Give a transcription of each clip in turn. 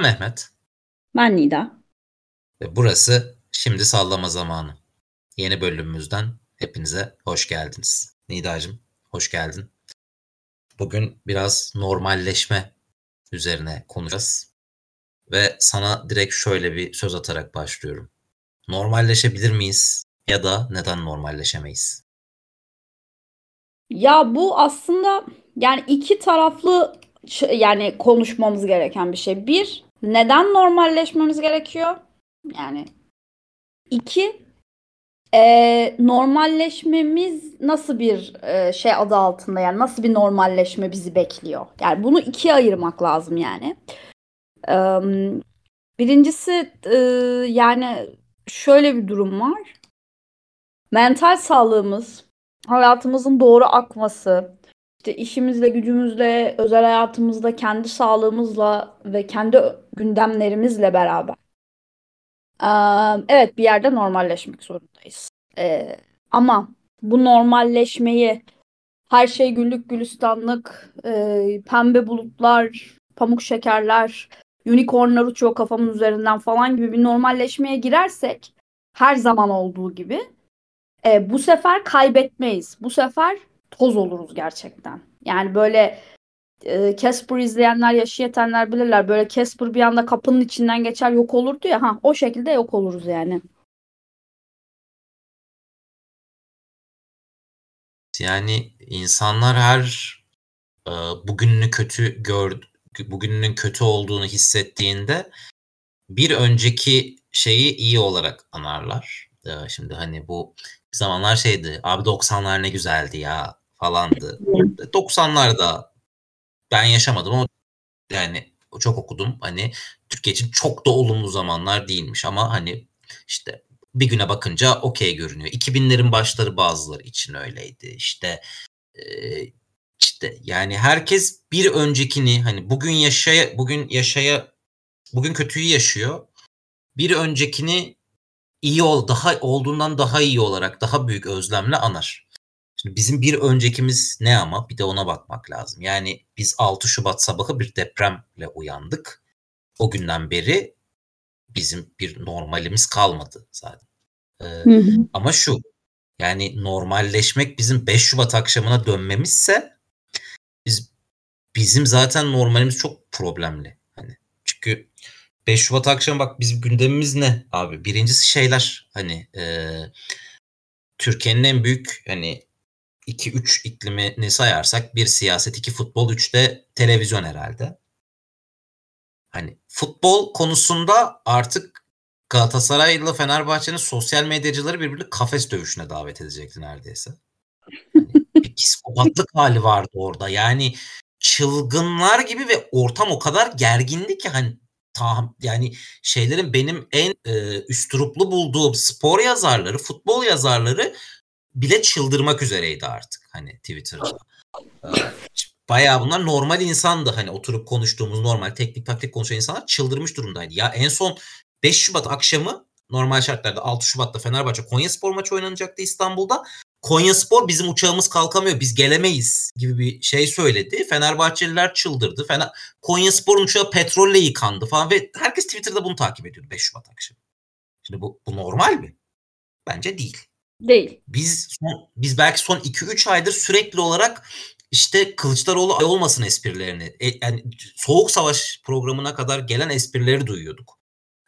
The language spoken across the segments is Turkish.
Mehmet. Ben Nida. Ve burası Şimdi Sallama Zamanı. Yeni bölümümüzden hepinize hoş geldiniz. Nidacığım hoş geldin. Bugün biraz normalleşme üzerine konuşacağız. Ve sana direkt şöyle bir söz atarak başlıyorum. Normalleşebilir miyiz ya da neden normalleşemeyiz? Ya bu aslında yani iki taraflı yani konuşmamız gereken bir şey. Bir, neden normalleşmemiz gerekiyor? Yani iki, e, normalleşmemiz nasıl bir e, şey adı altında yani nasıl bir normalleşme bizi bekliyor? Yani bunu ikiye ayırmak lazım yani. E, birincisi e, yani şöyle bir durum var. Mental sağlığımız, hayatımızın doğru akması, işte işimizle, gücümüzle, özel hayatımızda, kendi sağlığımızla ve kendi gündemlerimizle beraber. evet bir yerde normalleşmek zorundayız. ama bu normalleşmeyi her şey güllük gülistanlık, pembe bulutlar, pamuk şekerler, unicornlar uçuyor kafamın üzerinden falan gibi bir normalleşmeye girersek her zaman olduğu gibi e, bu sefer kaybetmeyiz. Bu sefer toz oluruz gerçekten. Yani böyle e, Casper izleyenler, yaşı yetenler bilirler. Böyle Casper bir anda kapının içinden geçer yok olurdu ya. Ha, o şekilde yok oluruz yani. Yani insanlar her e, bugününü kötü gör bugününün kötü olduğunu hissettiğinde bir önceki şeyi iyi olarak anarlar. E, şimdi hani bu zamanlar şeydi. Abi 90'lar ne güzeldi ya falandı. 90'larda ben yaşamadım ama yani çok okudum. Hani Türkiye için çok da olumlu zamanlar değilmiş ama hani işte bir güne bakınca okey görünüyor. 2000'lerin başları bazıları için öyleydi. İşte e, işte yani herkes bir öncekini hani bugün yaşaya bugün yaşaya bugün kötüyü yaşıyor. Bir öncekini iyi ol daha olduğundan daha iyi olarak daha büyük özlemle anar. Şimdi bizim bir öncekimiz ne ama bir de ona bakmak lazım. Yani biz 6 Şubat sabahı bir depremle uyandık. O günden beri bizim bir normalimiz kalmadı zaten. Ee, hı hı. Ama şu yani normalleşmek bizim 5 Şubat akşamına dönmemizse biz bizim zaten normalimiz çok problemli. Hani çünkü 5 Şubat akşamı bak bizim gündemimiz ne abi? Birincisi şeyler hani e, Türkiye'nin en büyük hani 2-3 iklimini sayarsak bir siyaset, iki futbol, üç de televizyon herhalde. Hani futbol konusunda artık Galatasaray'la Fenerbahçe'nin sosyal medyacıları birbirini kafes dövüşüne davet edecekti neredeyse. Hani bir psikopatlık hali vardı orada. Yani çılgınlar gibi ve ortam o kadar gergindi ki hani tam yani şeylerin benim en e, üstüruplu bulduğum spor yazarları, futbol yazarları bile çıldırmak üzereydi artık hani Twitter'da. Ee, bayağı bunlar normal insandı hani oturup konuştuğumuz normal teknik taktik konuşan insanlar çıldırmış durumdaydı. Ya en son 5 Şubat akşamı normal şartlarda 6 Şubat'ta Fenerbahçe Konya Spor maçı oynanacaktı İstanbul'da. Konya Spor bizim uçağımız kalkamıyor biz gelemeyiz gibi bir şey söyledi. Fenerbahçeliler çıldırdı. Fener Konya Spor'un uçağı petrolle yıkandı falan ve herkes Twitter'da bunu takip ediyordu 5 Şubat akşamı. Şimdi bu, bu normal mi? Bence değil. Değil. Biz son, biz belki son 2-3 aydır sürekli olarak işte Kılıçdaroğlu ay olmasın esprilerini e, yani soğuk savaş programına kadar gelen esprileri duyuyorduk.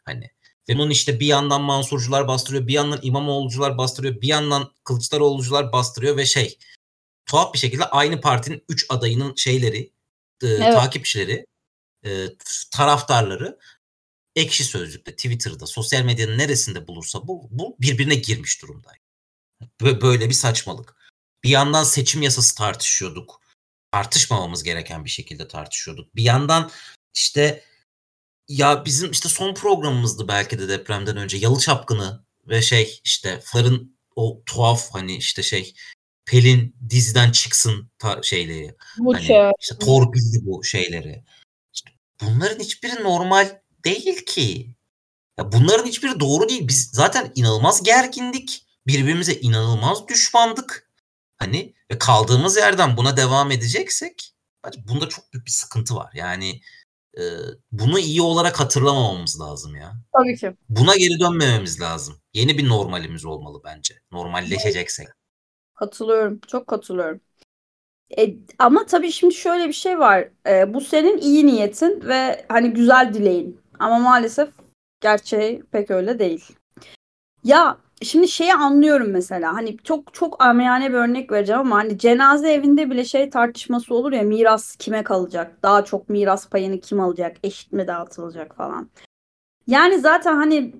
Hani ve bunun işte bir yandan Mansurcular bastırıyor, bir yandan İmamoğlucular bastırıyor, bir yandan Kılıçdaroğlucular bastırıyor ve şey tuhaf bir şekilde aynı partinin 3 adayının şeyleri, e, evet. takipçileri, e, taraftarları ekşi sözlükte, Twitter'da, sosyal medyanın neresinde bulursa bu, bu birbirine girmiş durumda. Böyle bir saçmalık. Bir yandan seçim yasası tartışıyorduk. Tartışmamamız gereken bir şekilde tartışıyorduk. Bir yandan işte ya bizim işte son programımızdı belki de depremden önce Yalı Çapkını ve şey işte Far'ın o tuhaf hani işte şey Pelin diziden çıksın ta- şeyleri. Bu hani şey. işte torpilli bu şeyleri. İşte bunların hiçbiri normal değil ki. Ya bunların hiçbiri doğru değil. Biz zaten inanılmaz gergindik birbirimize inanılmaz düşmandık. Hani ve kaldığımız yerden buna devam edeceksek bunda çok büyük bir sıkıntı var. Yani e, bunu iyi olarak hatırlamamamız lazım ya. Tabii ki. Buna geri dönmememiz lazım. Yeni bir normalimiz olmalı bence. Normalleşeceksek. Katılıyorum. Çok katılıyorum. E, ama tabii şimdi şöyle bir şey var. E, bu senin iyi niyetin ve hani güzel dileğin. Ama maalesef gerçeği pek öyle değil. Ya şimdi şeyi anlıyorum mesela. Hani çok çok amiyane bir örnek vereceğim ama hani cenaze evinde bile şey tartışması olur ya miras kime kalacak? Daha çok miras payını kim alacak? Eşit mi dağıtılacak falan. Yani zaten hani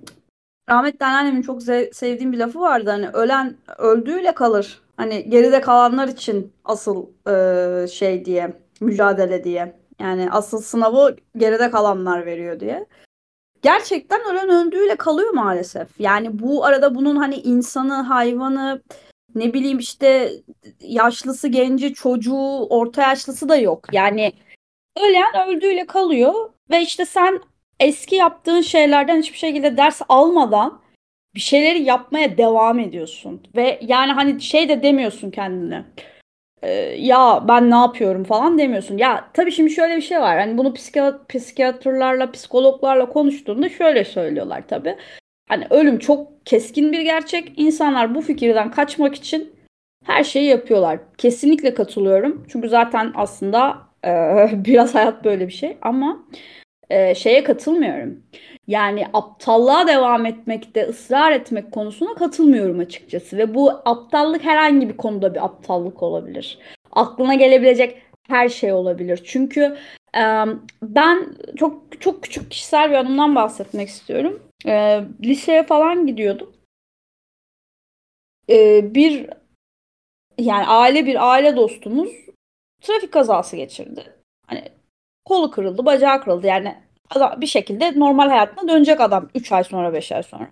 rahmetli anneannemin çok sevdiğim bir lafı vardı. Hani ölen öldüğüyle kalır. Hani geride kalanlar için asıl e, şey diye mücadele diye. Yani asıl sınavı geride kalanlar veriyor diye. Gerçekten ölen öldüğüyle kalıyor maalesef. Yani bu arada bunun hani insanı, hayvanı, ne bileyim işte yaşlısı, genci, çocuğu, orta yaşlısı da yok. Yani ölen öldüğüyle kalıyor ve işte sen eski yaptığın şeylerden hiçbir şekilde ders almadan bir şeyleri yapmaya devam ediyorsun. Ve yani hani şey de demiyorsun kendine. E, ya ben ne yapıyorum falan demiyorsun. Ya tabii şimdi şöyle bir şey var. Hani bunu psikiyat psikiyatrlarla, psikologlarla konuştuğunda şöyle söylüyorlar tabii. Hani ölüm çok keskin bir gerçek. İnsanlar bu fikirden kaçmak için her şeyi yapıyorlar. Kesinlikle katılıyorum. Çünkü zaten aslında e, biraz hayat böyle bir şey ama e, şeye katılmıyorum. Yani aptallığa devam etmekte ısrar etmek konusuna katılmıyorum açıkçası. Ve bu aptallık herhangi bir konuda bir aptallık olabilir. Aklına gelebilecek her şey olabilir. Çünkü e, ben çok çok küçük kişisel bir anımdan bahsetmek istiyorum. E, liseye falan gidiyordum. E, bir yani aile bir aile dostumuz trafik kazası geçirdi. Hani kolu kırıldı, bacağı kırıldı. Yani adam bir şekilde normal hayatına dönecek adam 3 ay sonra 5 ay sonra.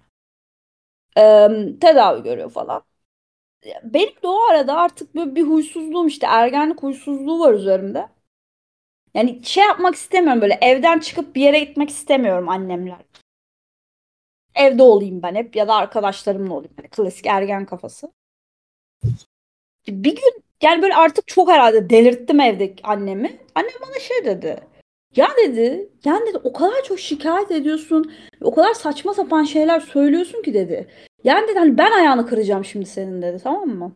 Ee, tedavi görüyor falan. Benim de o arada artık böyle bir huysuzluğum işte ergenlik huysuzluğu var üzerimde. Yani şey yapmak istemiyorum böyle evden çıkıp bir yere gitmek istemiyorum annemler. Evde olayım ben hep ya da arkadaşlarımla olayım. Yani klasik ergen kafası. Bir gün yani böyle artık çok herhalde delirttim evdeki annemi. Annem bana şey dedi. Ya dedi, yani dedi o kadar çok şikayet ediyorsun, o kadar saçma sapan şeyler söylüyorsun ki dedi. Yani dedi hani ben ayağını kıracağım şimdi senin dedi tamam mı?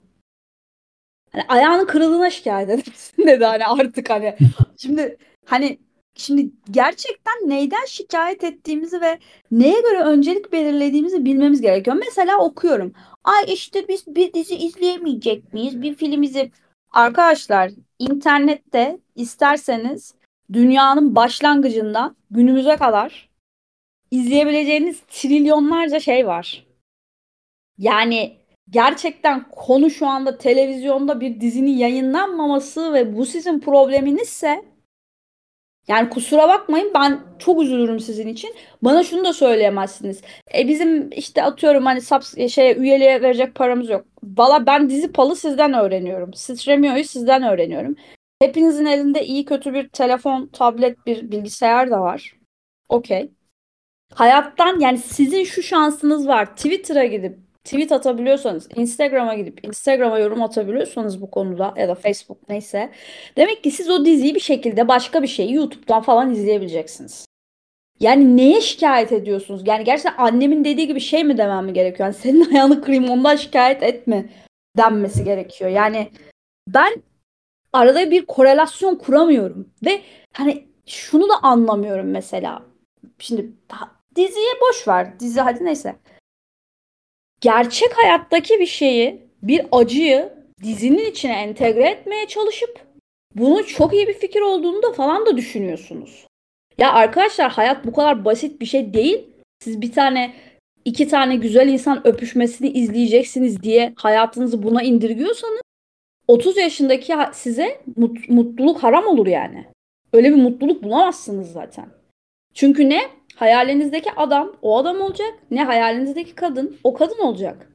Hani ayağının kırıldığına şikayet edersin dedi hani artık hani. Şimdi hani şimdi gerçekten neyden şikayet ettiğimizi ve neye göre öncelik belirlediğimizi bilmemiz gerekiyor. Mesela okuyorum. Ay işte biz bir dizi izleyemeyecek miyiz? Bir film izle... Arkadaşlar internette isterseniz dünyanın başlangıcından günümüze kadar izleyebileceğiniz trilyonlarca şey var. Yani gerçekten konu şu anda televizyonda bir dizinin yayınlanmaması ve bu sizin probleminizse yani kusura bakmayın ben çok üzülürüm sizin için. Bana şunu da söyleyemezsiniz. E bizim işte atıyorum hani subs şey üyeliğe verecek paramız yok. Valla ben dizi palı sizden öğreniyorum. Stremio'yu sizden öğreniyorum. Hepinizin elinde iyi kötü bir telefon, tablet, bir bilgisayar da var. Okey. Hayattan yani sizin şu şansınız var. Twitter'a gidip tweet atabiliyorsanız, Instagram'a gidip Instagram'a yorum atabiliyorsanız bu konuda ya da Facebook neyse. Demek ki siz o diziyi bir şekilde başka bir şeyi YouTube'dan falan izleyebileceksiniz. Yani neye şikayet ediyorsunuz? Yani gerçekten annemin dediği gibi şey mi demem mi gerekiyor? Yani senin ayağını kırayım ondan şikayet etme denmesi gerekiyor. Yani ben arada bir korelasyon kuramıyorum. Ve hani şunu da anlamıyorum mesela. Şimdi diziye boş ver. Dizi hadi neyse. Gerçek hayattaki bir şeyi, bir acıyı dizinin içine entegre etmeye çalışıp bunun çok iyi bir fikir olduğunu da falan da düşünüyorsunuz. Ya arkadaşlar hayat bu kadar basit bir şey değil. Siz bir tane iki tane güzel insan öpüşmesini izleyeceksiniz diye hayatınızı buna indirgiyorsanız 30 yaşındaki size mut, mutluluk haram olur yani. Öyle bir mutluluk bulamazsınız zaten. Çünkü ne? Hayalinizdeki adam o adam olacak. Ne hayalinizdeki kadın o kadın olacak.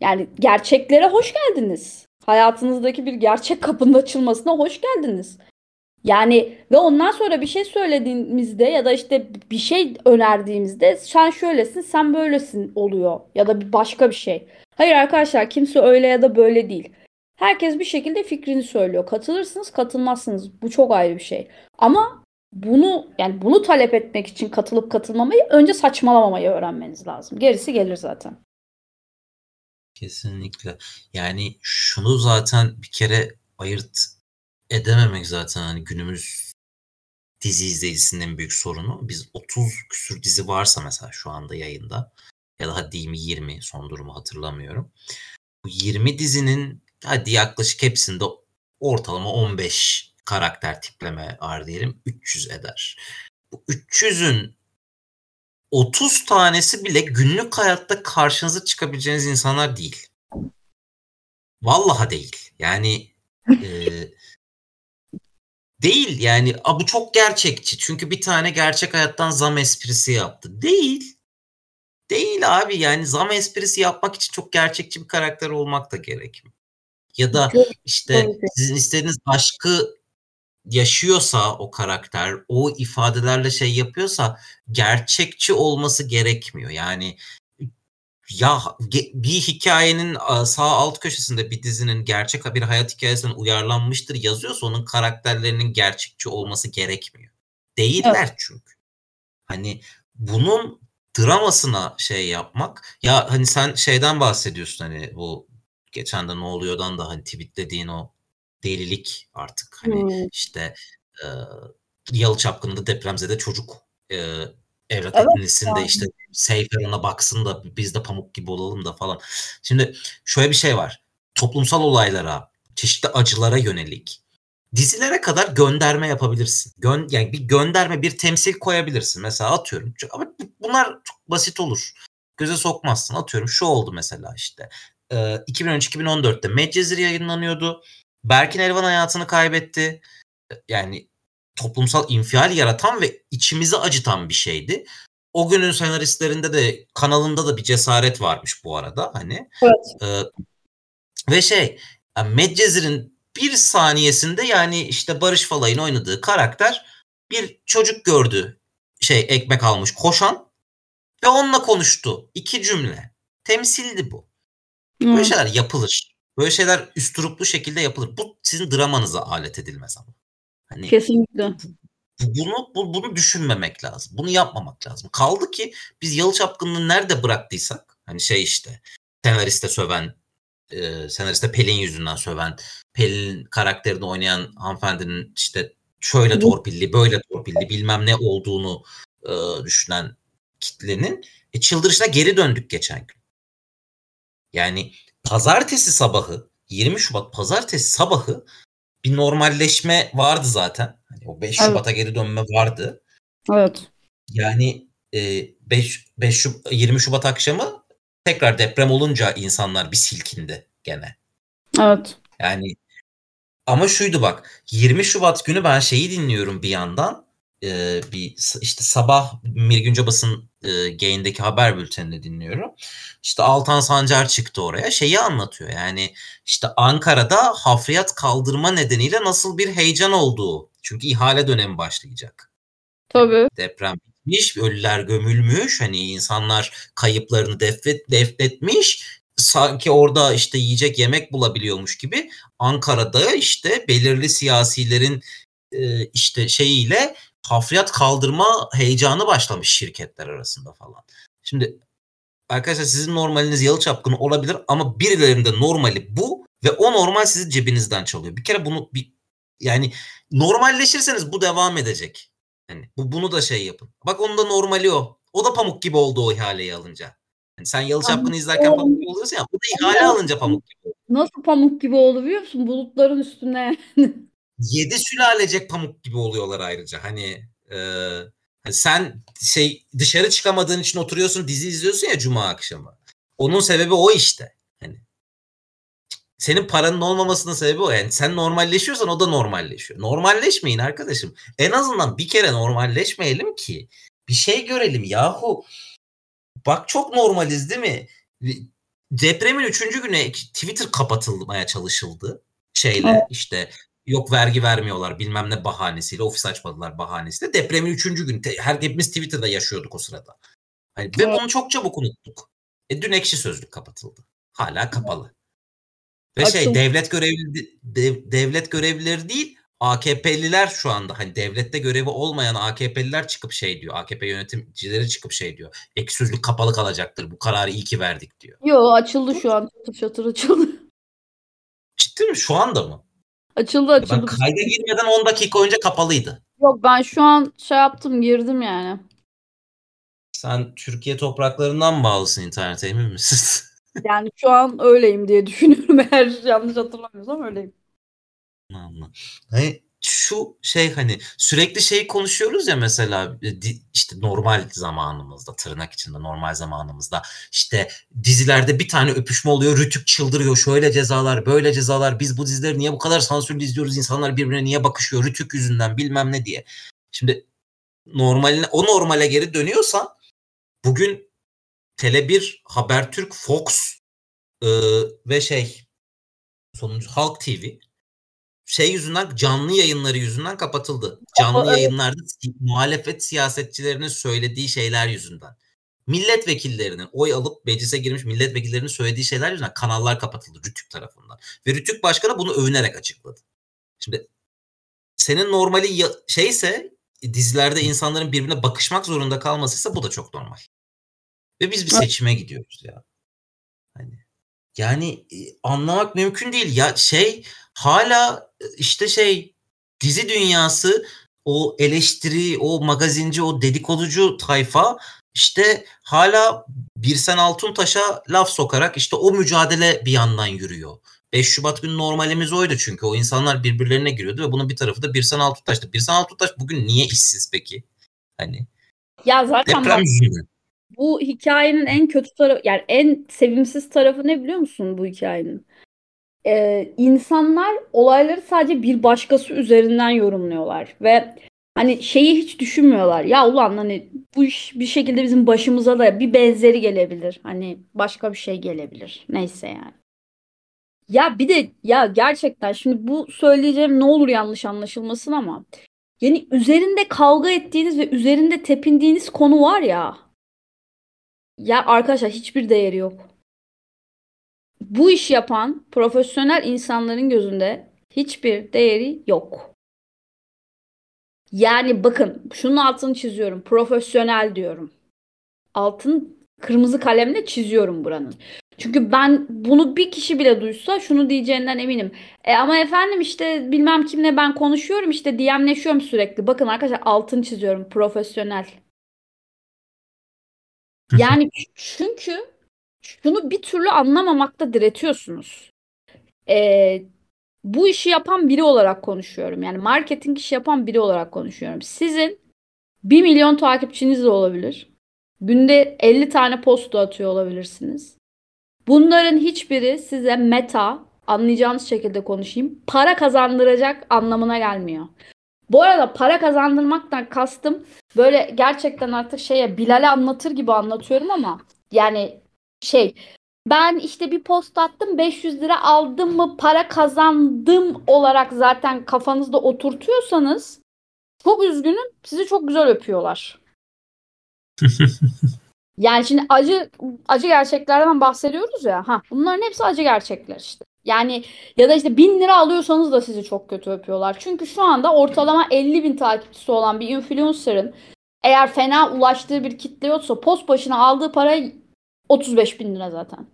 Yani gerçeklere hoş geldiniz. Hayatınızdaki bir gerçek kapının açılmasına hoş geldiniz. Yani ve ondan sonra bir şey söylediğimizde ya da işte bir şey önerdiğimizde sen şöylesin sen böylesin oluyor ya da bir başka bir şey. Hayır arkadaşlar kimse öyle ya da böyle değil. Herkes bir şekilde fikrini söylüyor. Katılırsınız, katılmazsınız. Bu çok ayrı bir şey. Ama bunu yani bunu talep etmek için katılıp katılmamayı önce saçmalamamayı öğrenmeniz lazım. Gerisi gelir zaten. Kesinlikle. Yani şunu zaten bir kere ayırt edememek zaten hani günümüz dizi izleyicisinin büyük sorunu. Biz 30 küsür dizi varsa mesela şu anda yayında ya da hadi diyeyim 20 son durumu hatırlamıyorum. Bu 20 dizinin hadi yaklaşık hepsinde ortalama 15 karakter tipleme var diyelim 300 eder. Bu 300'ün 30 tanesi bile günlük hayatta karşınıza çıkabileceğiniz insanlar değil. Vallahi değil. Yani e, değil yani a, bu çok gerçekçi. Çünkü bir tane gerçek hayattan zam esprisi yaptı. Değil. Değil abi yani zam esprisi yapmak için çok gerçekçi bir karakter olmak da gerekmiyor. Ya da işte sizin istediğiniz aşkı yaşıyorsa o karakter, o ifadelerle şey yapıyorsa gerçekçi olması gerekmiyor. Yani ya bir hikayenin sağ alt köşesinde bir dizinin gerçek bir hayat hikayesinden uyarlanmıştır yazıyorsa onun karakterlerinin gerçekçi olması gerekmiyor. Değiller evet. çünkü. Hani bunun dramasına şey yapmak ya hani sen şeyden bahsediyorsun hani bu geçen de ne oluyordan da hani tweetlediğin o delilik artık. Hani hmm. işte e, Yalı Çapkını'nda depremzede çocuk e, evlat evet, edinilsin yani. de işte Seyfer ona baksın da biz de pamuk gibi olalım da falan. Şimdi şöyle bir şey var. Toplumsal olaylara, çeşitli acılara yönelik dizilere kadar gönderme yapabilirsin. Gön, yani bir gönderme, bir temsil koyabilirsin. Mesela atıyorum. Ama bunlar çok basit olur. Göze sokmazsın. Atıyorum şu oldu mesela işte. E, 2013-2014'te Medcezir yayınlanıyordu. Berkin Elvan hayatını kaybetti. Yani toplumsal infial yaratan ve içimizi acıtan bir şeydi. O günün senaristlerinde de kanalında da bir cesaret varmış bu arada hani. Evet. Ee, ve şey Medcezir'in bir saniyesinde yani işte Barış Falay'ın oynadığı karakter bir çocuk gördü şey ekmek almış koşan ve onunla konuştu. iki cümle. Temsildi bu. Böyle hmm. şeyler yapılır. Böyle şeyler üsturuplu şekilde yapılır. Bu sizin dramanıza alet edilmez ama. Hani Kesinlikle. Bunu bu, bunu düşünmemek lazım. Bunu yapmamak lazım. Kaldı ki biz Yalı Çapkın'ı nerede bıraktıysak hani şey işte senariste söven e, senariste Pelin yüzünden söven Pelin karakterini oynayan hanımefendinin işte şöyle torpilli böyle torpilli bilmem ne olduğunu e, düşünen kitlenin e, çıldırışına geri döndük geçen gün. Yani pazartesi sabahı 20 Şubat pazartesi sabahı bir normalleşme vardı zaten. Hani o 5 evet. Şubat'a geri dönme vardı. Evet. Yani e, 5, 5 Şub 20 Şubat akşamı tekrar deprem olunca insanlar bir silkindi gene. Evet. Yani ama şuydu bak 20 Şubat günü ben şeyi dinliyorum bir yandan e, bir işte sabah Mirgün Cabas'ın e, Gain'deki haber bültenini dinliyorum. İşte Altan Sancar çıktı oraya şeyi anlatıyor yani işte Ankara'da hafriyat kaldırma nedeniyle nasıl bir heyecan olduğu. Çünkü ihale dönemi başlayacak. Tabii. Deprem bitmiş, ölüler gömülmüş, hani insanlar kayıplarını defnet, defnetmiş. Sanki orada işte yiyecek yemek bulabiliyormuş gibi Ankara'da işte belirli siyasilerin e, işte şeyiyle hafriyat kaldırma heyecanı başlamış şirketler arasında falan. Şimdi arkadaşlar sizin normaliniz yalı çapkını olabilir ama birilerinde normali bu ve o normal sizi cebinizden çalıyor. Bir kere bunu bir yani normalleşirseniz bu devam edecek. Yani bu bunu da şey yapın. Bak onun da normali o. O da pamuk gibi oldu o ihaleyi alınca. Yani sen Yalı Çapkını izlerken pamuk gibi oluyorsun ya. Bu da ihale alınca pamuk gibi. Nasıl pamuk gibi oldu biliyor musun? Bulutların üstüne. Yedi sülalecek pamuk gibi oluyorlar ayrıca. Hani e, sen şey dışarı çıkamadığın için oturuyorsun dizi izliyorsun ya cuma akşamı. Onun sebebi o işte. Hani senin paranın olmamasının sebebi o. Yani sen normalleşiyorsan o da normalleşiyor. Normalleşmeyin arkadaşım. En azından bir kere normalleşmeyelim ki bir şey görelim yahu. Bak çok normaliz değil mi? Depremin üçüncü günü Twitter kapatılmaya çalışıldı. Şeyle evet. işte yok vergi vermiyorlar bilmem ne bahanesiyle ofis açmadılar bahanesiyle. Depremin üçüncü gün her hepimiz Twitter'da yaşıyorduk o sırada. Hani, ve bunu çok çabuk unuttuk. E, dün ekşi sözlük kapatıldı. Hala kapalı. Ve Açın. şey devlet görevli dev, devlet görevlileri değil AKP'liler şu anda hani devlette görevi olmayan AKP'liler çıkıp şey diyor. AKP yönetimcileri çıkıp şey diyor. Ek kapalı kalacaktır. Bu kararı iyi ki verdik diyor. Yo açıldı şu an. Çatır çatır açıldı. Ciddi mi? Şu anda mı? Açıldı açıldı. Ben kayda girmeden 10 dakika önce kapalıydı. Yok ben şu an şey yaptım girdim yani. Sen Türkiye topraklarından bağlısın internete emin misin? yani şu an öyleyim diye düşünüyorum eğer yanlış hatırlamıyorsam öyleyim. Anladım. Hani şu şey hani sürekli şey konuşuyoruz ya mesela e, işte normal zamanımızda tırnak içinde normal zamanımızda işte dizilerde bir tane öpüşme oluyor Rütük çıldırıyor şöyle cezalar böyle cezalar biz bu dizileri niye bu kadar sansürlü izliyoruz insanlar birbirine niye bakışıyor Rütük yüzünden bilmem ne diye. Şimdi normaline o normale geri dönüyorsa bugün Tele1, Habertürk, Fox e, ve şey sonuncu Halk TV şey yüzünden canlı yayınları yüzünden kapatıldı. Canlı Ama yayınlarda evet. muhalefet siyasetçilerinin söylediği şeyler yüzünden. Milletvekillerinin oy alıp meclise girmiş milletvekillerinin söylediği şeyler yüzünden kanallar kapatıldı Rütük tarafından. Ve Rütük Başkanı bunu övünerek açıkladı. Şimdi senin normali ya, şeyse dizilerde insanların birbirine bakışmak zorunda kalmasıysa bu da çok normal. Ve biz bir seçime gidiyoruz ya. Hani yani anlamak mümkün değil. Ya şey hala işte şey dizi dünyası o eleştiri, o magazinci, o dedikoducu tayfa işte hala Birsen Altuntaş'a laf sokarak işte o mücadele bir yandan yürüyor. 5 Şubat günü normalimiz oydu çünkü o insanlar birbirlerine giriyordu ve bunun bir tarafı da Birsen Altuntaş'tı. Birsen Altuntaş bugün niye işsiz peki? Hani ya zaten bak, bu hikayenin en kötü tarafı yani en sevimsiz tarafı ne biliyor musun bu hikayenin? Ee, insanlar olayları sadece bir başkası üzerinden yorumluyorlar ve hani şeyi hiç düşünmüyorlar. Ya ulan hani bu iş bir şekilde bizim başımıza da bir benzeri gelebilir. Hani başka bir şey gelebilir. Neyse yani. Ya bir de ya gerçekten şimdi bu söyleyeceğim ne olur yanlış anlaşılmasın ama yani üzerinde kavga ettiğiniz ve üzerinde tepindiğiniz konu var ya ya arkadaşlar hiçbir değeri yok. Bu iş yapan profesyonel insanların gözünde hiçbir değeri yok. Yani bakın şunun altını çiziyorum. Profesyonel diyorum. Altın kırmızı kalemle çiziyorum buranın. Çünkü ben bunu bir kişi bile duysa şunu diyeceğinden eminim. E ama efendim işte bilmem kimle ben konuşuyorum işte DM'leşiyorum sürekli. Bakın arkadaşlar altını çiziyorum. Profesyonel. Yani çünkü şunu bir türlü anlamamakta diretiyorsunuz. Ee, bu işi yapan biri olarak konuşuyorum. Yani marketing işi yapan biri olarak konuşuyorum. Sizin 1 milyon takipçiniz de olabilir. Günde 50 tane post atıyor olabilirsiniz. Bunların hiçbiri size meta, anlayacağınız şekilde konuşayım, para kazandıracak anlamına gelmiyor. Bu arada para kazandırmaktan kastım böyle gerçekten artık şeye Bilal'e anlatır gibi anlatıyorum ama yani şey ben işte bir post attım 500 lira aldım mı para kazandım olarak zaten kafanızda oturtuyorsanız çok üzgünüm sizi çok güzel öpüyorlar. yani şimdi acı acı gerçeklerden bahsediyoruz ya. Ha bunların hepsi acı gerçekler işte. Yani ya da işte bin lira alıyorsanız da sizi çok kötü öpüyorlar. Çünkü şu anda ortalama 50 bin takipçisi olan bir influencer'ın eğer fena ulaştığı bir kitle yoksa post başına aldığı para 35 bin lira zaten.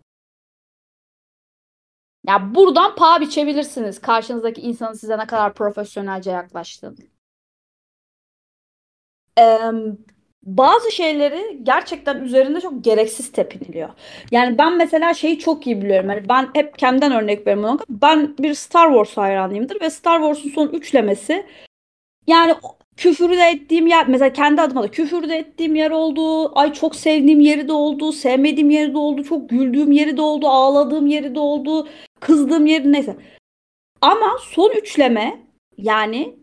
Ya buradan paha biçebilirsiniz karşınızdaki insanın size ne kadar profesyonelce yaklaştığını. Ee, bazı şeyleri gerçekten üzerinde çok gereksiz tepiniliyor. Yani ben mesela şeyi çok iyi biliyorum. Yani ben hep kendimden örnek veriyorum. Ben bir Star Wars hayranıyımdır ve Star Wars'un son üçlemesi yani küfür de ettiğim yer mesela kendi adıma da küfür de ettiğim yer oldu. Ay çok sevdiğim yeri de oldu. Sevmediğim yeri de oldu. Çok güldüğüm yeri de oldu. Ağladığım yeri de oldu. Kızdığım yeri neyse. Ama son üçleme yani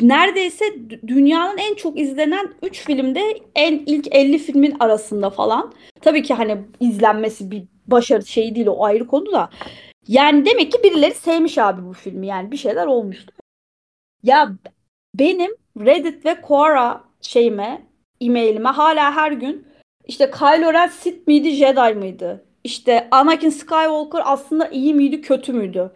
neredeyse dünyanın en çok izlenen 3 filmde en ilk 50 filmin arasında falan. Tabii ki hani izlenmesi bir başarı şeyi değil o ayrı konu da. Yani demek ki birileri sevmiş abi bu filmi yani bir şeyler olmuştu. Ya benim Reddit ve Quora şeyime, e-mailime hala her gün işte Kylo Ren Sith miydi, Jedi mıydı? İşte Anakin Skywalker aslında iyi miydi, kötü müydü?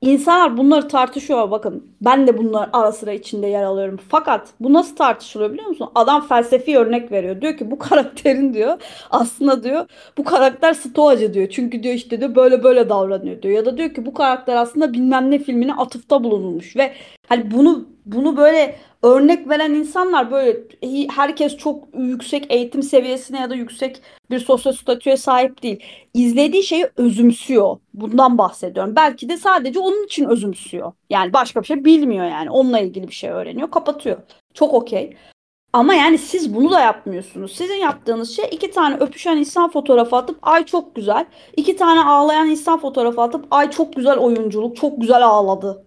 İnsanlar bunları tartışıyor bakın. Ben de bunlar ara sıra içinde yer alıyorum. Fakat bu nasıl tartışılıyor biliyor musun? Adam felsefi örnek veriyor. Diyor ki bu karakterin diyor aslında diyor bu karakter stoacı diyor. Çünkü diyor işte diyor böyle böyle davranıyor diyor. Ya da diyor ki bu karakter aslında bilmem ne filmine atıfta bulunulmuş ve hani bunu bunu böyle örnek veren insanlar böyle herkes çok yüksek eğitim seviyesine ya da yüksek bir sosyal statüye sahip değil. İzlediği şeyi özümsüyor. Bundan bahsediyorum. Belki de sadece onun için özümsüyor. Yani başka bir şey bilmiyor yani. Onunla ilgili bir şey öğreniyor, kapatıyor. Çok okey. Ama yani siz bunu da yapmıyorsunuz. Sizin yaptığınız şey iki tane öpüşen insan fotoğrafı atıp ay çok güzel. iki tane ağlayan insan fotoğrafı atıp ay çok güzel oyunculuk, çok güzel ağladı.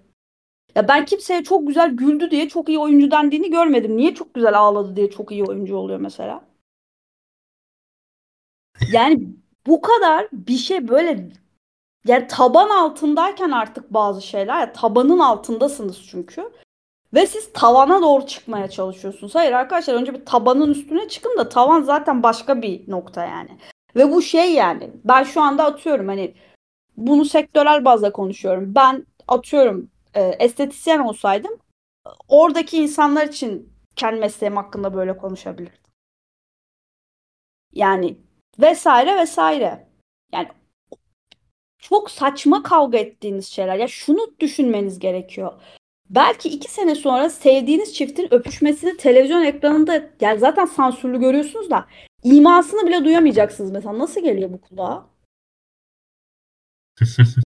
Ya ben kimseye çok güzel güldü diye çok iyi oyuncu dendiğini görmedim. Niye çok güzel ağladı diye çok iyi oyuncu oluyor mesela? Yani bu kadar bir şey böyle yani taban altındayken artık bazı şeyler ya tabanın altındasınız çünkü. Ve siz tavana doğru çıkmaya çalışıyorsunuz. Hayır arkadaşlar önce bir tabanın üstüne çıkın da tavan zaten başka bir nokta yani. Ve bu şey yani ben şu anda atıyorum hani bunu sektörel bazda konuşuyorum. Ben atıyorum e, estetisyen olsaydım oradaki insanlar için kendi mesleğim hakkında böyle konuşabilirdim. Yani vesaire vesaire. Yani çok saçma kavga ettiğiniz şeyler. Ya şunu düşünmeniz gerekiyor. Belki iki sene sonra sevdiğiniz çiftin öpüşmesini televizyon ekranında yani zaten sansürlü görüyorsunuz da imasını bile duyamayacaksınız mesela. Nasıl geliyor bu kulağa?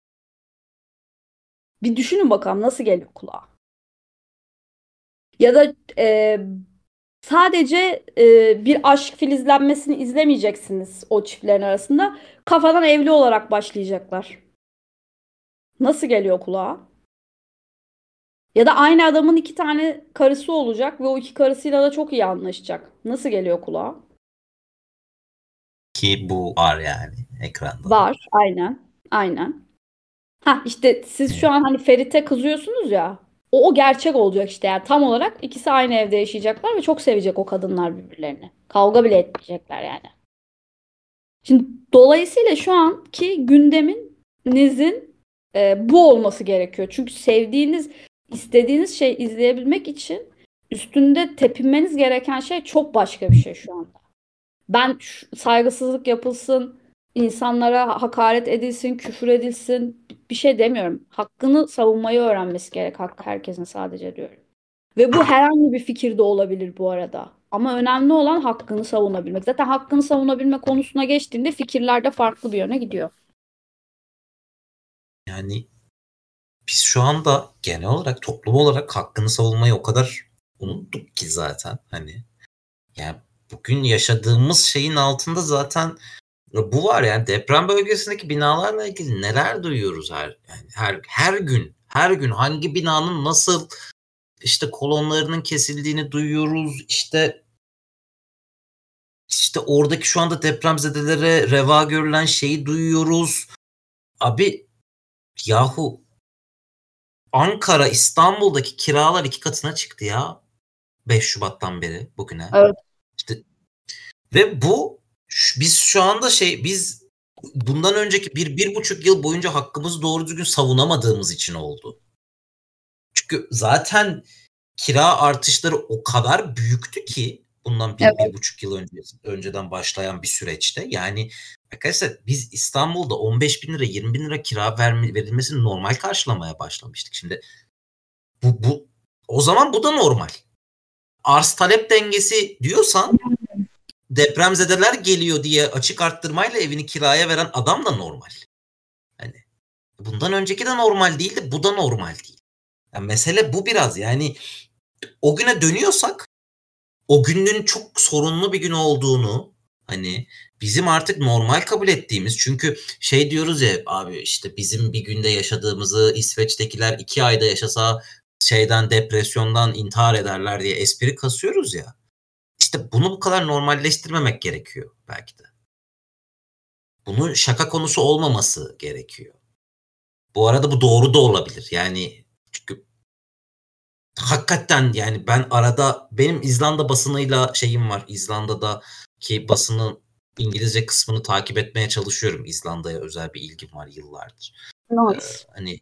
Bir düşünün bakalım nasıl geliyor kulağa. Ya da e, sadece e, bir aşk filizlenmesini izlemeyeceksiniz o çiftlerin arasında. Kafadan evli olarak başlayacaklar. Nasıl geliyor kulağa? Ya da aynı adamın iki tane karısı olacak ve o iki karısıyla da çok iyi anlaşacak. Nasıl geliyor kulağa? Ki bu var yani ekranda. Var, aynen. Aynen. Ha işte siz şu an hani Ferit'e kızıyorsunuz ya. O, o gerçek olacak işte yani tam olarak ikisi aynı evde yaşayacaklar ve çok sevecek o kadınlar birbirlerini. Kavga bile etmeyecekler yani. Şimdi dolayısıyla şu anki gündeminizin e, bu olması gerekiyor. Çünkü sevdiğiniz, istediğiniz şey izleyebilmek için üstünde tepinmeniz gereken şey çok başka bir şey şu anda. Ben saygısızlık yapılsın, insanlara hakaret edilsin, küfür edilsin bir şey demiyorum. Hakkını savunmayı öğrenmesi gerek hakkı herkesin sadece diyorum. Ve bu herhangi bir fikir de olabilir bu arada. Ama önemli olan hakkını savunabilmek. Zaten hakkını savunabilme konusuna geçtiğinde fikirler de farklı bir yöne gidiyor. Yani biz şu anda genel olarak toplum olarak hakkını savunmayı o kadar unuttuk ki zaten hani yani bugün yaşadığımız şeyin altında zaten bu var yani deprem bölgesindeki binalarla ilgili neler duyuyoruz her yani her her gün her gün hangi binanın nasıl işte kolonlarının kesildiğini duyuyoruz işte işte oradaki şu anda depremzedelere reva görülen şeyi duyuyoruz. Abi yahu Ankara İstanbul'daki kiralar iki katına çıktı ya 5 Şubat'tan beri bugüne. Evet. İşte ve bu biz şu anda şey biz bundan önceki bir, bir buçuk yıl boyunca hakkımızı doğru düzgün savunamadığımız için oldu. Çünkü zaten kira artışları o kadar büyüktü ki bundan bir, evet. bir buçuk yıl önce, önceden başlayan bir süreçte. Yani arkadaşlar biz İstanbul'da 15 bin lira 20 bin lira kira verme, verilmesini normal karşılamaya başlamıştık. Şimdi bu, bu o zaman bu da normal. Arz talep dengesi diyorsan depremzedeler geliyor diye açık arttırmayla evini kiraya veren adam da normal. Hani bundan önceki de normal değildi, bu da normal değil. Yani mesele bu biraz yani o güne dönüyorsak o günün çok sorunlu bir gün olduğunu hani bizim artık normal kabul ettiğimiz çünkü şey diyoruz ya abi işte bizim bir günde yaşadığımızı İsveç'tekiler iki ayda yaşasa şeyden depresyondan intihar ederler diye espri kasıyoruz ya. İşte bunu bu kadar normalleştirmemek gerekiyor belki de. Bunun şaka konusu olmaması gerekiyor. Bu arada bu doğru da olabilir. Yani çünkü hakikaten yani ben arada benim İzlanda basınıyla şeyim var. İzlanda'da ki basının İngilizce kısmını takip etmeye çalışıyorum. İzlanda'ya özel bir ilgim var yıllardır. Nice. Ee, hani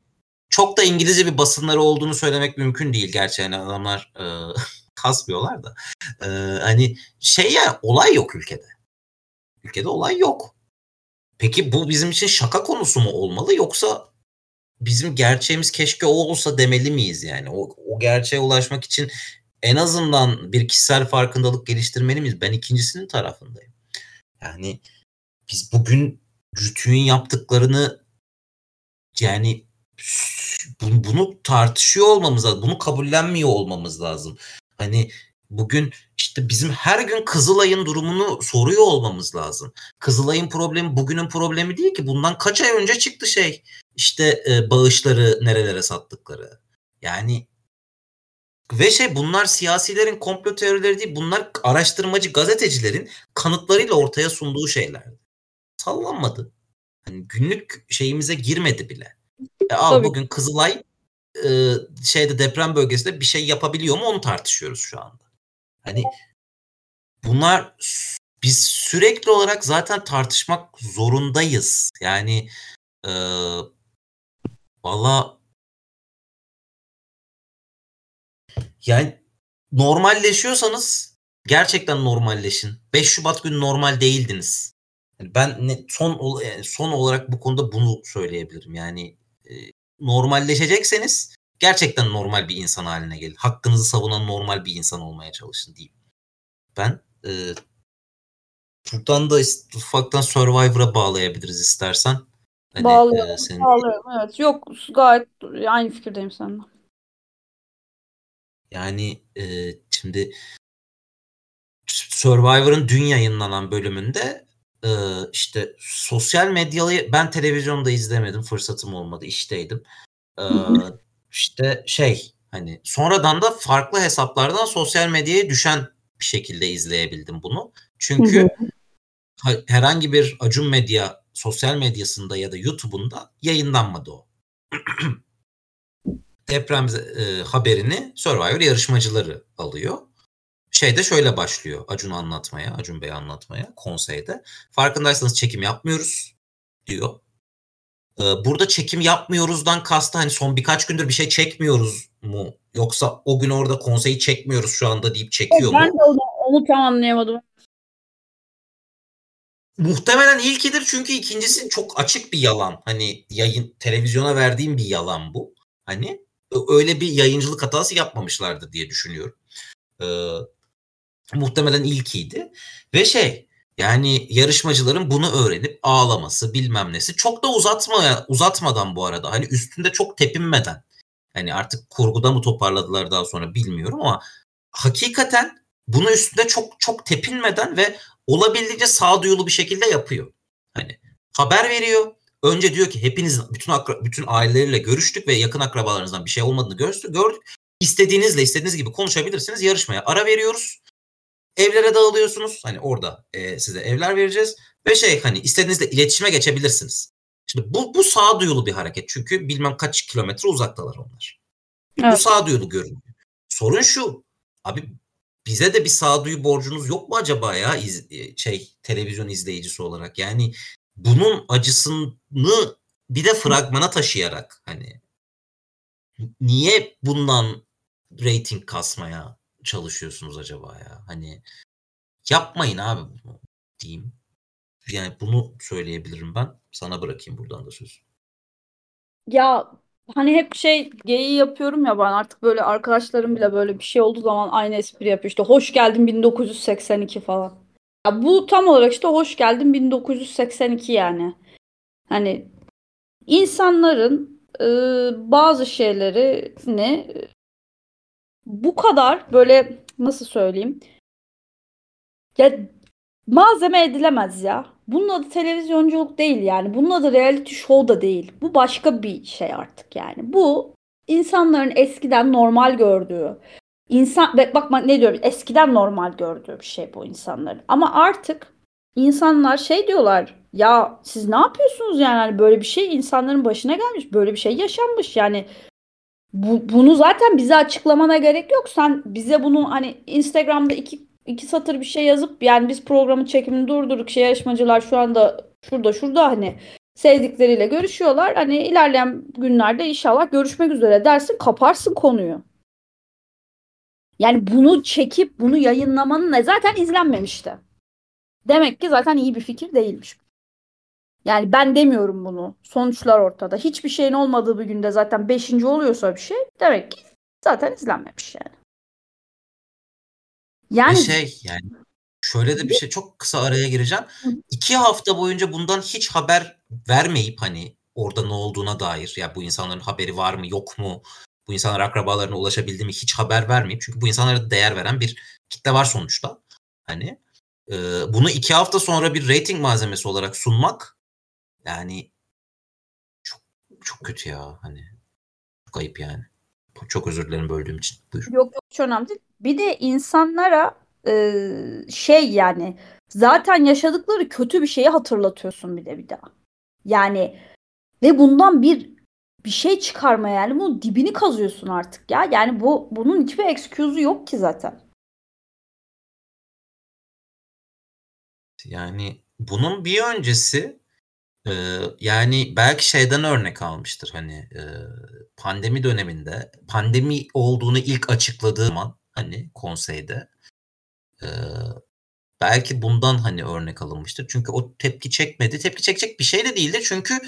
çok da İngilizce bir basınları olduğunu söylemek mümkün değil gerçi yani adamlar e, kasmıyorlar da. E, hani şey ya olay yok ülkede. Ülkede olay yok. Peki bu bizim için şaka konusu mu olmalı yoksa bizim gerçeğimiz keşke o olsa demeli miyiz yani? O, o gerçeğe ulaşmak için en azından bir kişisel farkındalık geliştirmeli miyiz? Ben ikincisinin tarafındayım. Yani biz bugün Rütü'nün yaptıklarını yani bunu tartışıyor olmamız lazım. Bunu kabullenmiyor olmamız lazım. Hani bugün işte bizim her gün Kızılay'ın durumunu soruyor olmamız lazım. Kızılay'ın problemi bugünün problemi değil ki. Bundan kaç ay önce çıktı şey. İşte e, bağışları nerelere sattıkları. Yani ve şey bunlar siyasilerin komplo teorileri değil. Bunlar araştırmacı gazetecilerin kanıtlarıyla ortaya sunduğu şeyler. Sallanmadı. Hani günlük şeyimize girmedi bile. E, al Tabii. bugün Kızılay e, şeyde deprem bölgesinde bir şey yapabiliyor mu onu tartışıyoruz şu anda. Hani bunlar biz sürekli olarak zaten tartışmak zorundayız. Yani e, valla yani normalleşiyorsanız gerçekten normalleşin. 5 Şubat günü normal değildiniz. Yani ben ne, son son olarak bu konuda bunu söyleyebilirim. Yani normalleşecekseniz gerçekten normal bir insan haline gelin. Hakkınızı savunan normal bir insan olmaya çalışın diyeyim. Ben e, buradan da ufaktan Survivor'a bağlayabiliriz istersen. Hani, bağlıyorum, e, senin... bağlıyorum. Evet. Yok gayet aynı fikirdeyim seninle. Yani e, şimdi Survivor'ın dün yayınlanan bölümünde e, işte sosyal medyalı ben televizyonda izlemedim fırsatım olmadı işteydim. E, işte şey hani sonradan da farklı hesaplardan sosyal medyaya düşen bir şekilde izleyebildim bunu. Çünkü herhangi bir Acun Medya sosyal medyasında ya da YouTube'unda yayınlanmadı o. Deprem e, haberini Survivor yarışmacıları alıyor. Şeyde şöyle başlıyor Acun anlatmaya, Acun Bey anlatmaya konseyde. Farkındaysanız çekim yapmıyoruz diyor. Burada çekim yapmıyoruzdan kastı hani son birkaç gündür bir şey çekmiyoruz mu? Yoksa o gün orada konseyi çekmiyoruz şu anda deyip çekiyor ben mu? Ben de onu, onu tam anlayamadım. Muhtemelen ilkidir çünkü ikincisi çok açık bir yalan. Hani yayın televizyona verdiğim bir yalan bu. Hani öyle bir yayıncılık hatası yapmamışlardır diye düşünüyorum. Ee, muhtemelen ilkiydi. Ve şey yani yarışmacıların bunu öğrenip ağlaması bilmem nesi çok da uzatmaya uzatmadan bu arada hani üstünde çok tepinmeden hani artık kurguda mı toparladılar daha sonra bilmiyorum ama hakikaten bunu üstünde çok çok tepinmeden ve olabildiğince sağduyulu bir şekilde yapıyor. Hani haber veriyor. Önce diyor ki hepiniz bütün akra, bütün aileleriyle görüştük ve yakın akrabalarınızdan bir şey olmadığını gördük. gördük. İstediğinizle istediğiniz gibi konuşabilirsiniz. Yarışmaya ara veriyoruz. Evlere dağılıyorsunuz. Hani orada e, size evler vereceğiz. Ve şey hani istediğinizle iletişime geçebilirsiniz. Şimdi bu, bu sağduyulu bir hareket. Çünkü bilmem kaç kilometre uzaktalar onlar. Evet. Bu sağduyulu görünüyor. Sorun şu. Abi bize de bir sağduyu borcunuz yok mu acaba ya iz, e, şey televizyon izleyicisi olarak? Yani bunun acısını bir de fragmana taşıyarak hani niye bundan rating kasmaya çalışıyorsunuz acaba ya? Hani yapmayın abi bunu diyeyim. Yani bunu söyleyebilirim ben. Sana bırakayım buradan da söz. Ya hani hep şey geyiği yapıyorum ya ben artık böyle arkadaşlarım bile böyle bir şey olduğu zaman aynı espri yapıyor. İşte hoş geldin 1982 falan. Ya bu tam olarak işte hoş geldin 1982 yani. Hani insanların e, bazı şeylerini bu kadar böyle nasıl söyleyeyim? Ya malzeme edilemez ya. Bunun adı televizyonculuk değil yani. Bunun adı reality show da değil. Bu başka bir şey artık yani. Bu insanların eskiden normal gördüğü insan bak bak ne diyorum eskiden normal gördüğü bir şey bu insanların. Ama artık insanlar şey diyorlar ya siz ne yapıyorsunuz yani hani böyle bir şey insanların başına gelmiş böyle bir şey yaşanmış yani bu, bunu zaten bize açıklamana gerek yok. Sen bize bunu hani Instagram'da iki, iki satır bir şey yazıp yani biz programın çekimini durdurduk. Şey yarışmacılar şu anda şurada şurada hani Sevdikleriyle görüşüyorlar. Hani ilerleyen günlerde inşallah görüşmek üzere dersin kaparsın konuyu. Yani bunu çekip bunu yayınlamanın ne zaten izlenmemişti. Demek ki zaten iyi bir fikir değilmiş. Yani ben demiyorum bunu. Sonuçlar ortada. Hiçbir şeyin olmadığı bir günde zaten beşinci oluyorsa bir şey demek ki zaten izlenmemiş yani. Yani bir şey yani şöyle de bir şey çok kısa araya gireceğim. Hı. İki hafta boyunca bundan hiç haber vermeyip hani orada ne olduğuna dair ya bu insanların haberi var mı yok mu bu insanlar akrabalarına ulaşabildi mi hiç haber vermeyip çünkü bu insanlara değer veren bir kitle var sonuçta. Hani e, bunu iki hafta sonra bir rating malzemesi olarak sunmak yani çok çok kötü ya hani çok ayıp yani. Çok özür dilerim böldüğüm için. Buyur. Yok yok hiç önemli değil. Bir de insanlara e, şey yani zaten yaşadıkları kötü bir şeyi hatırlatıyorsun bir de bir daha. Yani ve bundan bir bir şey çıkarma yani bunun dibini kazıyorsun artık ya. Yani bu bunun hiçbir excuse'u yok ki zaten. Yani bunun bir öncesi yani belki şeyden örnek almıştır hani e, pandemi döneminde pandemi olduğunu ilk açıkladığı zaman hani konseyde e, belki bundan hani örnek alınmıştır. Çünkü o tepki çekmedi. Tepki çekecek bir şey de değildi. Çünkü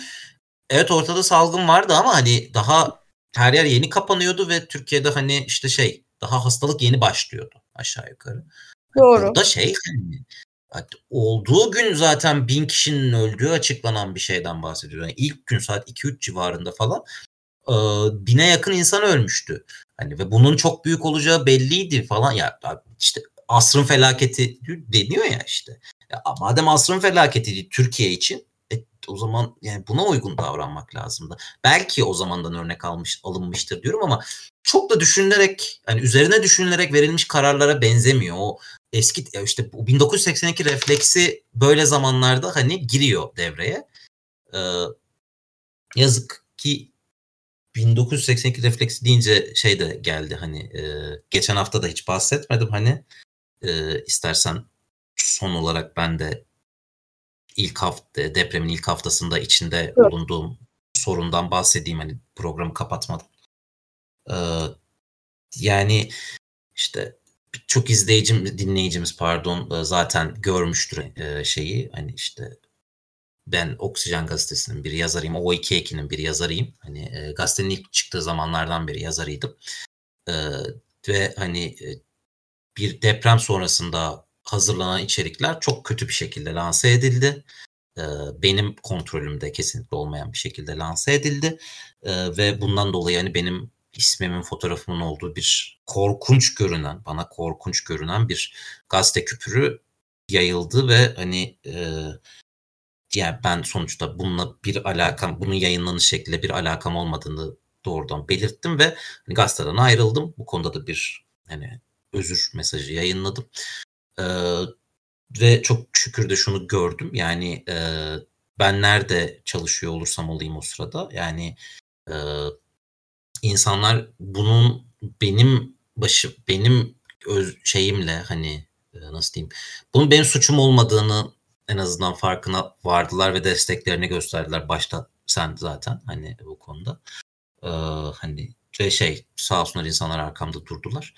evet ortada salgın vardı ama hani daha her yer yeni kapanıyordu ve Türkiye'de hani işte şey daha hastalık yeni başlıyordu aşağı yukarı. Doğru. Burada şey hani olduğu gün zaten bin kişinin öldüğü açıklanan bir şeyden bahsediyor. Yani ilk gün saat 2-3 civarında falan e, bine yakın insan ölmüştü. Hani ve bunun çok büyük olacağı belliydi falan ya işte asrın felaketi deniyor ya işte. Ya, madem asrın felaketi Türkiye için e, o zaman yani buna uygun davranmak lazımdı. Belki o zamandan örnek almış alınmıştır diyorum ama çok da düşünülerek hani üzerine düşünülerek verilmiş kararlara benzemiyor. O eski işte bu 1982 refleksi böyle zamanlarda hani giriyor devreye. Ee, yazık ki 1982 refleksi deyince şey de geldi hani e, geçen hafta da hiç bahsetmedim hani e, istersen son olarak ben de ilk hafta depremin ilk haftasında içinde evet. bulunduğum sorundan bahsedeyim hani programı kapatmadım. Ee, yani işte çok izleyicim dinleyicimiz pardon zaten görmüştür şeyi hani işte ben Oksijen gazetesinin bir yazarıyım. O iki ekinin bir yazarıyım. Hani e, gazetenin ilk çıktığı zamanlardan beri yazarıydım. E, ve hani e, bir deprem sonrasında hazırlanan içerikler çok kötü bir şekilde lanse edildi. E, benim kontrolümde kesinlikle olmayan bir şekilde lanse edildi. E, ve bundan dolayı hani benim ismimin fotoğrafımın olduğu bir korkunç görünen, bana korkunç görünen bir gazete küpürü yayıldı ve hani e, yani ben sonuçta bununla bir alakam, bunun yayınlanış şekliyle bir alakam olmadığını doğrudan belirttim ve hani gazeteden ayrıldım. Bu konuda da bir hani özür mesajı yayınladım. Ee, ve çok şükür de şunu gördüm. Yani e, ben nerede çalışıyor olursam olayım o sırada yani e, insanlar bunun benim başı benim öz şeyimle hani nasıl diyeyim bunun benim suçum olmadığını en azından farkına vardılar ve desteklerini gösterdiler başta sen zaten hani bu konuda. Ee, hani ve şey sağ olsunlar insanlar arkamda durdular.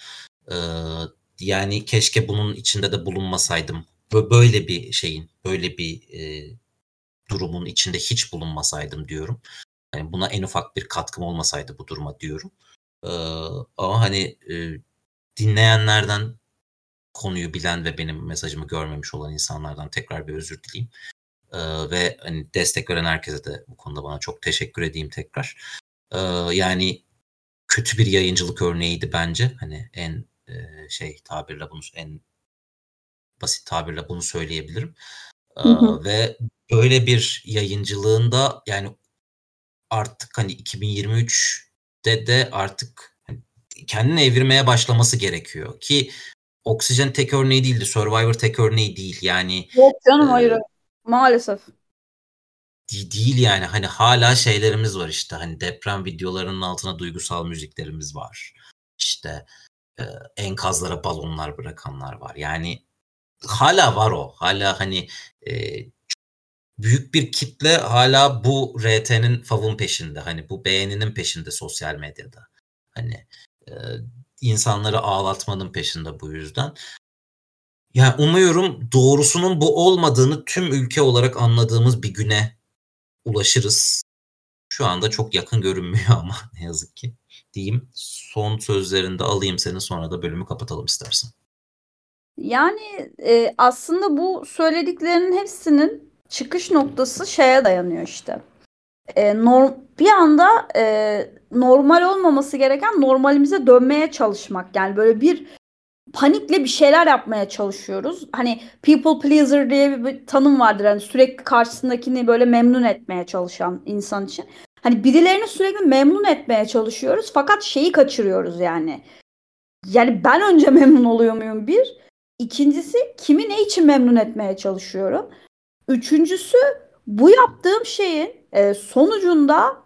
Ee, yani keşke bunun içinde de bulunmasaydım. Böyle bir şeyin böyle bir e, durumun içinde hiç bulunmasaydım diyorum yani buna en ufak bir katkım olmasaydı bu duruma diyorum. Ee, ama hani e, dinleyenlerden konuyu bilen ve benim mesajımı görmemiş olan insanlardan tekrar bir özür dileyim. Ee, ve hani destek veren herkese de bu konuda bana çok teşekkür edeyim tekrar. Ee, yani kötü bir yayıncılık örneğiydi bence. Hani en e, şey tabirle bunu en basit tabirle bunu söyleyebilirim. Hı hı. Ve böyle bir yayıncılığında yani artık hani 2023'te de artık hani kendini evirmeye başlaması gerekiyor ki Oksijen tek örneği değildi. Survivor tek örneği değil. Yani Yok canım e, hayır. Maalesef. Değil yani hani hala şeylerimiz var işte hani deprem videolarının altına duygusal müziklerimiz var. İşte e, enkazlara balonlar bırakanlar var. Yani hala var o. Hala hani e, büyük bir kitle hala bu RT'nin favun peşinde. Hani bu beğeninin peşinde sosyal medyada. Hani e, insanları ağlatmanın peşinde bu yüzden. Yani umuyorum doğrusunun bu olmadığını tüm ülke olarak anladığımız bir güne ulaşırız. Şu anda çok yakın görünmüyor ama ne yazık ki diyeyim. Son sözlerinde alayım seni sonra da bölümü kapatalım istersen. Yani e, aslında bu söylediklerinin hepsinin çıkış noktası şeye dayanıyor işte. E, norm, bir anda e, normal olmaması gereken normalimize dönmeye çalışmak. Yani böyle bir panikle bir şeyler yapmaya çalışıyoruz. Hani people pleaser diye bir tanım vardır. Hani sürekli karşısındakini böyle memnun etmeye çalışan insan için. Hani birilerini sürekli memnun etmeye çalışıyoruz fakat şeyi kaçırıyoruz yani. Yani ben önce memnun oluyor muyum bir? İkincisi kimi ne için memnun etmeye çalışıyorum? Üçüncüsü bu yaptığım şeyin e, sonucunda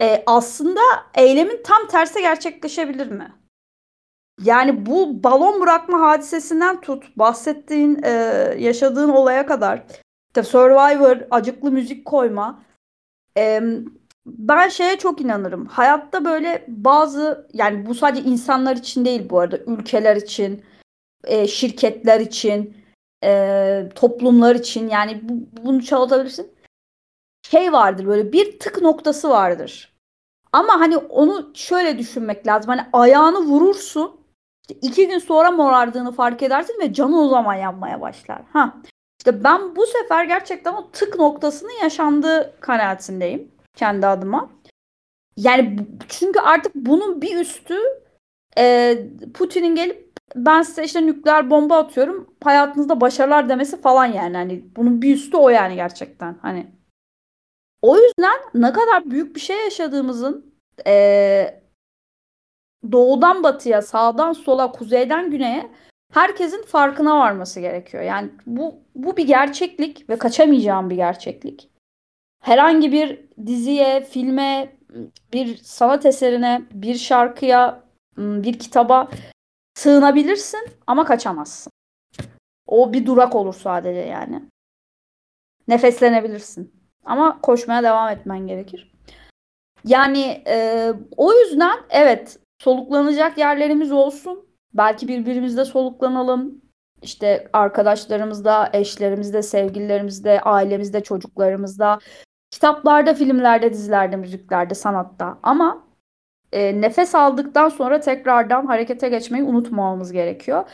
e, aslında eylemin tam tersi gerçekleşebilir mi? Yani bu balon bırakma hadisesinden tut, bahsettiğin, e, yaşadığın olaya kadar, işte Survivor, acıklı müzik koyma. E, ben şeye çok inanırım. Hayatta böyle bazı, yani bu sadece insanlar için değil bu arada, ülkeler için, e, şirketler için, e, toplumlar için yani bu, bunu çalatabilirsin. Şey vardır böyle bir tık noktası vardır. Ama hani onu şöyle düşünmek lazım. Hani ayağını vurursun. İşte iki gün sonra morardığını fark edersin ve canı o zaman yanmaya başlar. Ha. İşte ben bu sefer gerçekten o tık noktasının yaşandığı kanaatindeyim kendi adıma. Yani çünkü artık bunun bir üstü e, Putin'in gelip ben size işte nükleer bomba atıyorum hayatınızda başarılar demesi falan yani. Hani bunun bir üstü o yani gerçekten. Hani o yüzden ne kadar büyük bir şey yaşadığımızın e, doğudan batıya, sağdan sola, kuzeyden güneye herkesin farkına varması gerekiyor. Yani bu bu bir gerçeklik ve kaçamayacağım bir gerçeklik. Herhangi bir diziye, filme, bir sanat eserine, bir şarkıya, bir kitaba sığınabilirsin ama kaçamazsın. O bir durak olur sadece yani. Nefeslenebilirsin. Ama koşmaya devam etmen gerekir. Yani e, o yüzden evet soluklanacak yerlerimiz olsun. Belki birbirimizde soluklanalım. İşte arkadaşlarımızda, eşlerimizde, sevgililerimizde, ailemizde, çocuklarımızda, kitaplarda, filmlerde, dizilerde, müziklerde, sanatta. Ama e, nefes aldıktan sonra tekrardan harekete geçmeyi unutmamamız gerekiyor.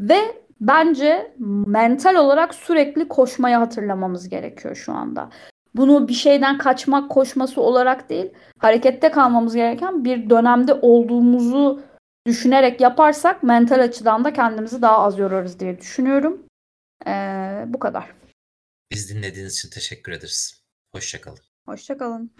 Ve bence mental olarak sürekli koşmayı hatırlamamız gerekiyor şu anda. Bunu bir şeyden kaçmak koşması olarak değil, harekette kalmamız gereken bir dönemde olduğumuzu düşünerek yaparsak mental açıdan da kendimizi daha az yorarız diye düşünüyorum. Ee, bu kadar. Biz dinlediğiniz için teşekkür ederiz. Hoşçakalın. Hoşçakalın.